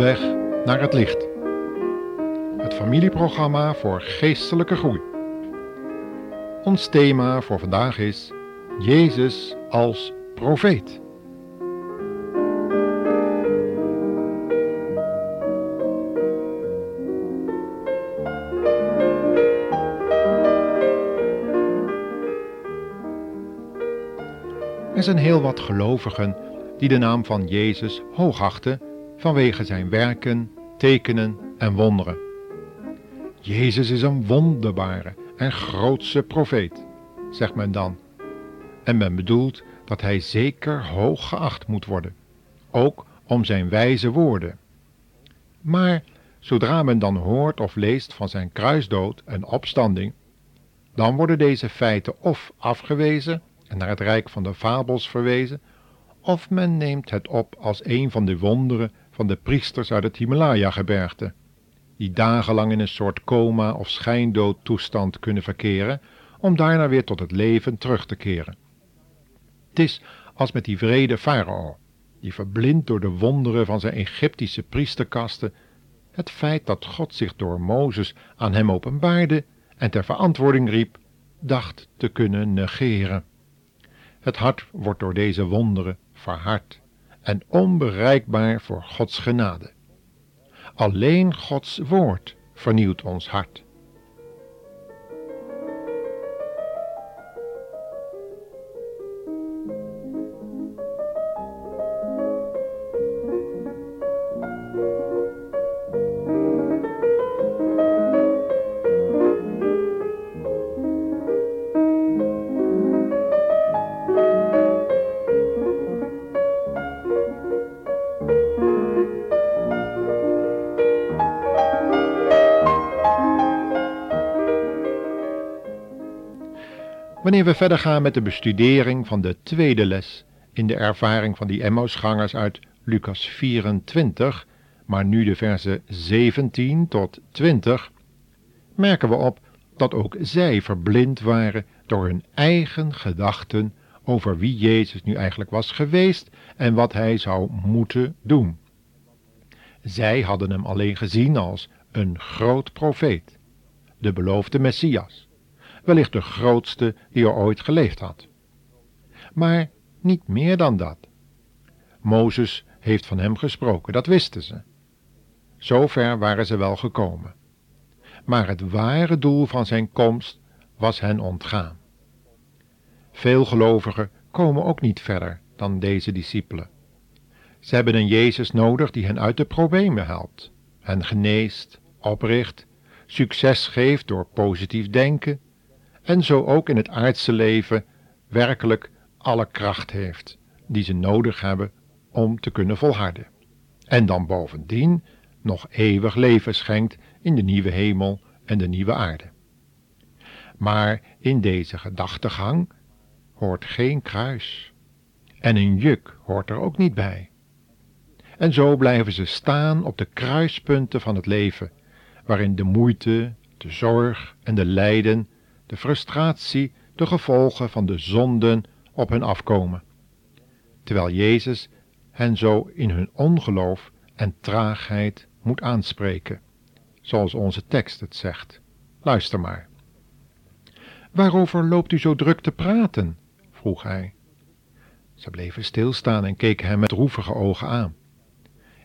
weg naar het licht. Het familieprogramma voor geestelijke groei. Ons thema voor vandaag is Jezus als profeet. Er zijn heel wat gelovigen die de naam van Jezus hoogachten vanwege zijn werken, tekenen en wonderen. Jezus is een wonderbare en grootse profeet, zegt men dan. En men bedoelt dat hij zeker hoog geacht moet worden, ook om zijn wijze woorden. Maar zodra men dan hoort of leest van zijn kruisdood en opstanding, dan worden deze feiten of afgewezen en naar het rijk van de fabels verwezen, of men neemt het op als een van de wonderen van de priesters uit het Himalaya-gebergte, die dagenlang in een soort coma of schijndoodtoestand kunnen verkeren, om daarna weer tot het leven terug te keren. Het is als met die vrede farao, die verblind door de wonderen van zijn Egyptische priesterkasten, het feit dat God zich door Mozes aan hem openbaarde en ter verantwoording riep, dacht te kunnen negeren. Het hart wordt door deze wonderen verhard en onbereikbaar voor Gods genade. Alleen Gods woord vernieuwt ons hart. Wanneer we verder gaan met de bestudering van de tweede les in de ervaring van die Emmausgangers uit Lucas 24, maar nu de versen 17 tot 20, merken we op dat ook zij verblind waren door hun eigen gedachten over wie Jezus nu eigenlijk was geweest en wat hij zou moeten doen. Zij hadden hem alleen gezien als een groot profeet, de beloofde Messias wellicht de grootste die er ooit geleefd had. Maar niet meer dan dat. Mozes heeft van hem gesproken, dat wisten ze. Zover waren ze wel gekomen. Maar het ware doel van zijn komst was hen ontgaan. Veel gelovigen komen ook niet verder dan deze discipelen. Ze hebben een Jezus nodig die hen uit de problemen helpt, hen geneest, opricht, succes geeft door positief denken, en zo ook in het aardse leven werkelijk alle kracht heeft die ze nodig hebben om te kunnen volharden. En dan bovendien nog eeuwig leven schenkt in de nieuwe hemel en de nieuwe aarde. Maar in deze gedachtegang hoort geen kruis. En een juk hoort er ook niet bij. En zo blijven ze staan op de kruispunten van het leven, waarin de moeite, de zorg en de lijden de frustratie, de gevolgen van de zonden op hen afkomen, terwijl Jezus hen zo in hun ongeloof en traagheid moet aanspreken, zoals onze tekst het zegt. Luister maar. Waarover loopt u zo druk te praten? vroeg hij. Ze bleven stilstaan en keken hem met droevige ogen aan.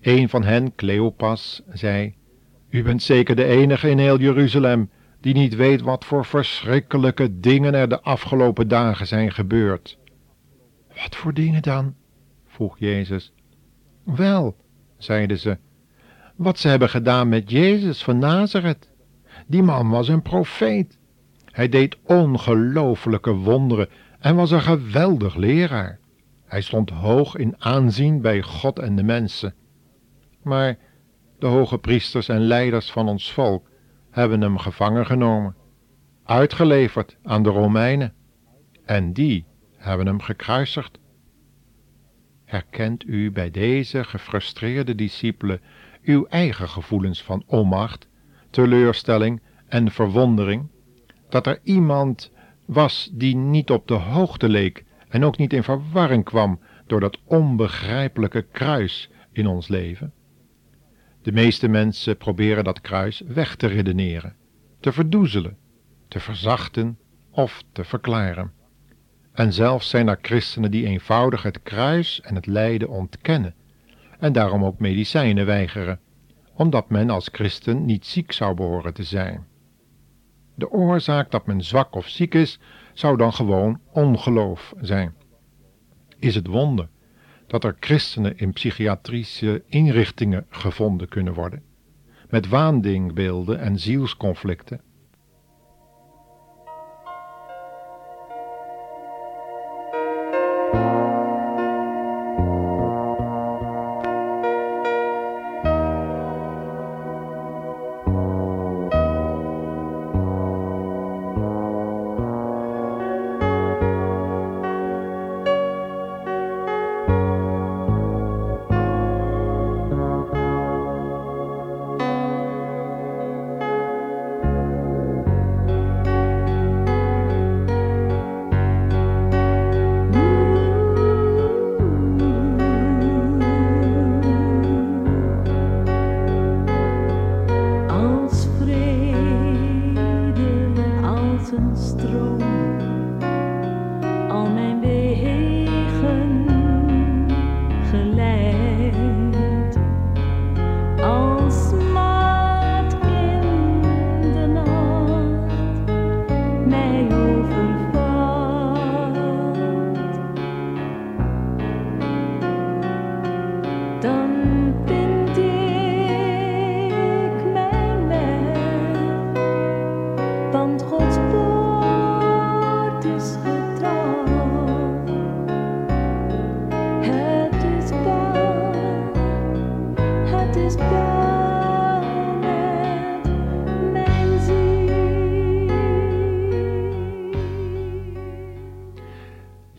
Een van hen, Cleopas, zei: U bent zeker de enige in heel Jeruzalem die niet weet wat voor verschrikkelijke dingen er de afgelopen dagen zijn gebeurd. Wat voor dingen dan? vroeg Jezus. Wel, zeiden ze, wat ze hebben gedaan met Jezus van Nazareth. Die man was een profeet. Hij deed ongelooflijke wonderen en was een geweldig leraar. Hij stond hoog in aanzien bij God en de mensen. Maar de hoge priesters en leiders van ons volk hebben hem gevangen genomen, uitgeleverd aan de Romeinen, en die hebben hem gekruisigd. Herkent u bij deze gefrustreerde discipelen uw eigen gevoelens van onmacht, teleurstelling en verwondering, dat er iemand was die niet op de hoogte leek en ook niet in verwarring kwam door dat onbegrijpelijke kruis in ons leven? De meeste mensen proberen dat kruis weg te redeneren, te verdoezelen, te verzachten of te verklaren. En zelfs zijn er christenen die eenvoudig het kruis en het lijden ontkennen en daarom ook medicijnen weigeren, omdat men als christen niet ziek zou behoren te zijn. De oorzaak dat men zwak of ziek is, zou dan gewoon ongeloof zijn. Is het wonder dat er christenen in psychiatrische inrichtingen gevonden kunnen worden, met waandingbeelden en zielsconflicten?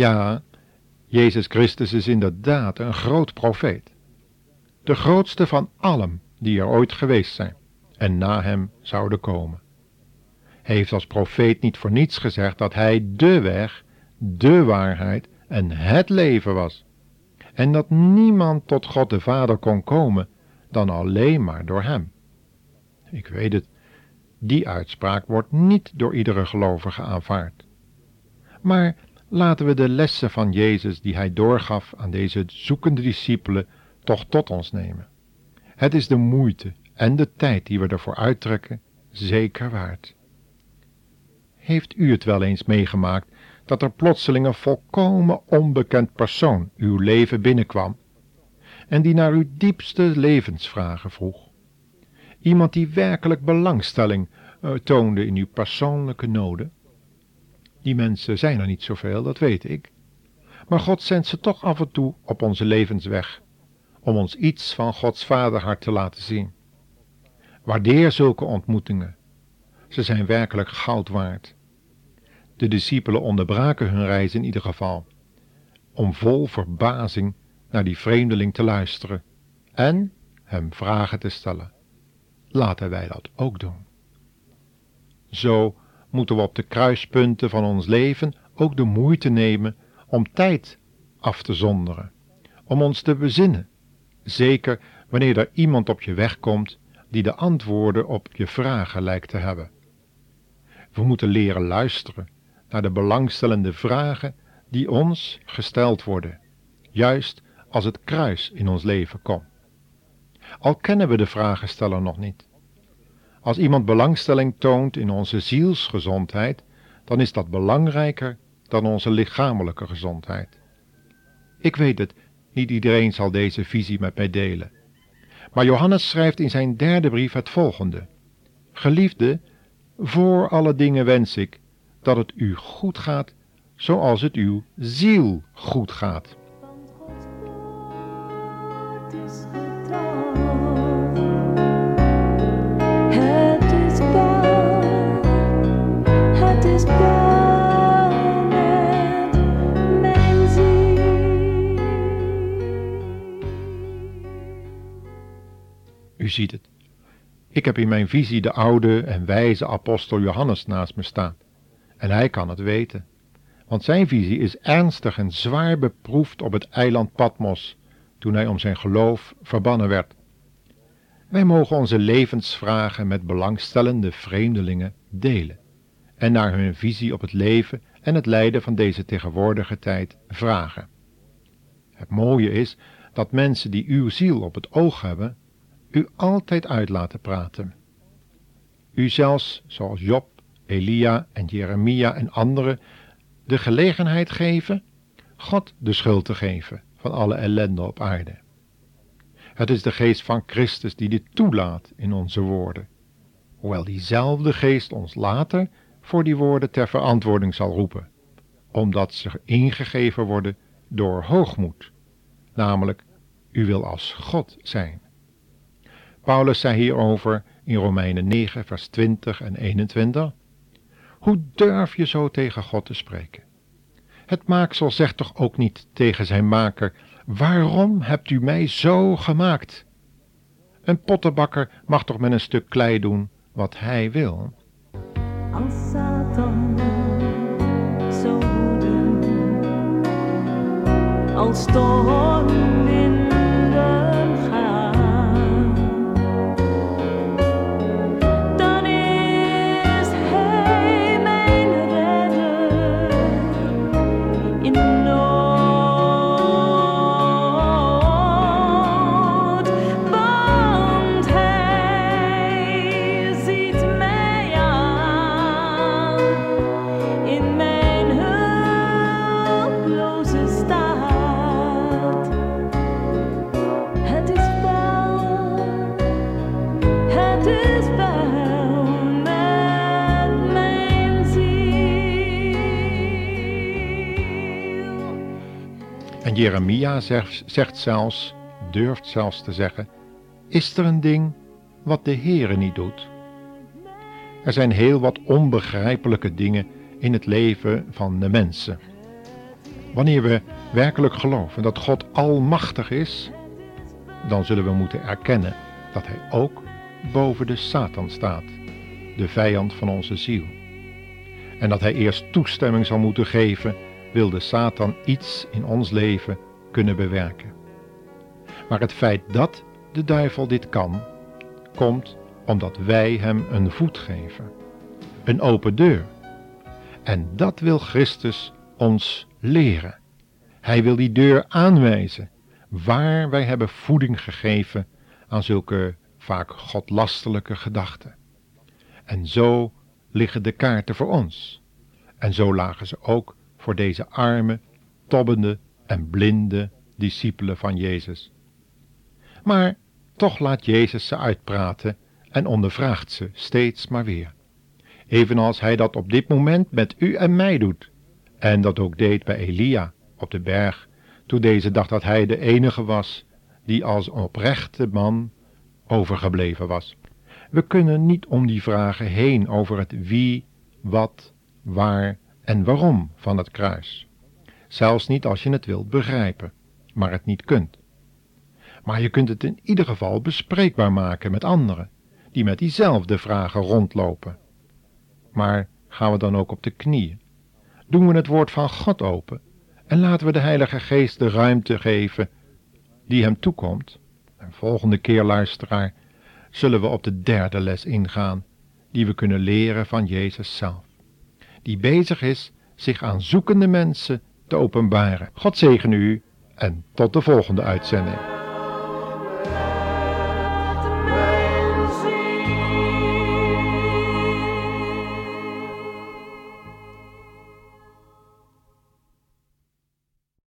Ja, Jezus Christus is inderdaad een groot profeet. De grootste van allen die er ooit geweest zijn en na hem zouden komen. Hij heeft als profeet niet voor niets gezegd dat hij de weg, de waarheid en het leven was. En dat niemand tot God de Vader kon komen dan alleen maar door hem. Ik weet het, die uitspraak wordt niet door iedere gelovige aanvaard. Maar laten we de lessen van Jezus die hij doorgaf aan deze zoekende discipelen toch tot ons nemen. Het is de moeite en de tijd die we ervoor uittrekken zeker waard. Heeft u het wel eens meegemaakt dat er plotseling een volkomen onbekend persoon uw leven binnenkwam en die naar uw diepste levensvragen vroeg? Iemand die werkelijk belangstelling uh, toonde in uw persoonlijke noden? Die mensen zijn er niet zoveel, dat weet ik. Maar God zendt ze toch af en toe op onze levensweg, om ons iets van Gods vaderhart te laten zien. Waardeer zulke ontmoetingen. Ze zijn werkelijk goud waard. De discipelen onderbraken hun reis in ieder geval, om vol verbazing naar die vreemdeling te luisteren en hem vragen te stellen. Laten wij dat ook doen. Zo moeten we op de kruispunten van ons leven ook de moeite nemen om tijd af te zonderen, om ons te bezinnen, zeker wanneer er iemand op je weg komt die de antwoorden op je vragen lijkt te hebben. We moeten leren luisteren naar de belangstellende vragen die ons gesteld worden, juist als het kruis in ons leven komt. Al kennen we de vragensteller nog niet. Als iemand belangstelling toont in onze zielsgezondheid, dan is dat belangrijker dan onze lichamelijke gezondheid. Ik weet het, niet iedereen zal deze visie met mij delen. Maar Johannes schrijft in zijn derde brief het volgende: Geliefde, voor alle dingen wens ik dat het u goed gaat, zoals het uw ziel goed gaat. Ziet het. Ik heb in mijn visie de oude en wijze apostel Johannes naast me staan. En hij kan het weten. Want zijn visie is ernstig en zwaar beproefd op het eiland Patmos, toen hij om zijn geloof verbannen werd. Wij mogen onze levensvragen met belangstellende vreemdelingen delen en naar hun visie op het leven en het lijden van deze tegenwoordige tijd vragen. Het mooie is dat mensen die uw ziel op het oog hebben, u altijd uit laten praten. U zelfs, zoals Job, Elia en Jeremia en anderen, de gelegenheid geven God de schuld te geven van alle ellende op aarde. Het is de geest van Christus die dit toelaat in onze woorden, hoewel diezelfde geest ons later voor die woorden ter verantwoording zal roepen, omdat ze ingegeven worden door hoogmoed, namelijk u wil als God zijn. Paulus zei hierover in Romeinen 9, vers 20 en 21. Hoe durf je zo tegen God te spreken? Het maaksel zegt toch ook niet tegen zijn maker: Waarom hebt u mij zo gemaakt? Een pottenbakker mag toch met een stuk klei doen wat hij wil? Als Satan als storm En Jeremia zegt, zegt zelfs, durft zelfs te zeggen, is er een ding wat de Heere niet doet? Er zijn heel wat onbegrijpelijke dingen in het leven van de mensen. Wanneer we werkelijk geloven dat God almachtig is, dan zullen we moeten erkennen dat Hij ook boven de Satan staat, de vijand van onze ziel. En dat Hij eerst toestemming zal moeten geven wil de Satan iets in ons leven kunnen bewerken. Maar het feit dat de duivel dit kan, komt omdat wij hem een voet geven, een open deur. En dat wil Christus ons leren. Hij wil die deur aanwijzen, waar wij hebben voeding gegeven aan zulke vaak godlastelijke gedachten. En zo liggen de kaarten voor ons. En zo lagen ze ook voor deze arme, tobbende en blinde discipelen van Jezus. Maar toch laat Jezus ze uitpraten en ondervraagt ze steeds maar weer. Evenals hij dat op dit moment met u en mij doet. En dat ook deed bij Elia op de berg, toen deze dacht dat hij de enige was die als oprechte man overgebleven was. We kunnen niet om die vragen heen over het wie, wat, waar en waarom van het kruis. Zelfs niet als je het wilt begrijpen, maar het niet kunt. Maar je kunt het in ieder geval bespreekbaar maken met anderen, die met diezelfde vragen rondlopen. Maar gaan we dan ook op de knieën? Doen we het woord van God open en laten we de Heilige Geest de ruimte geven die hem toekomt? En volgende keer, luisteraar, zullen we op de derde les ingaan, die we kunnen leren van Jezus zelf die bezig is zich aan zoekende mensen te openbaren. God zegen u en tot de volgende uitzending.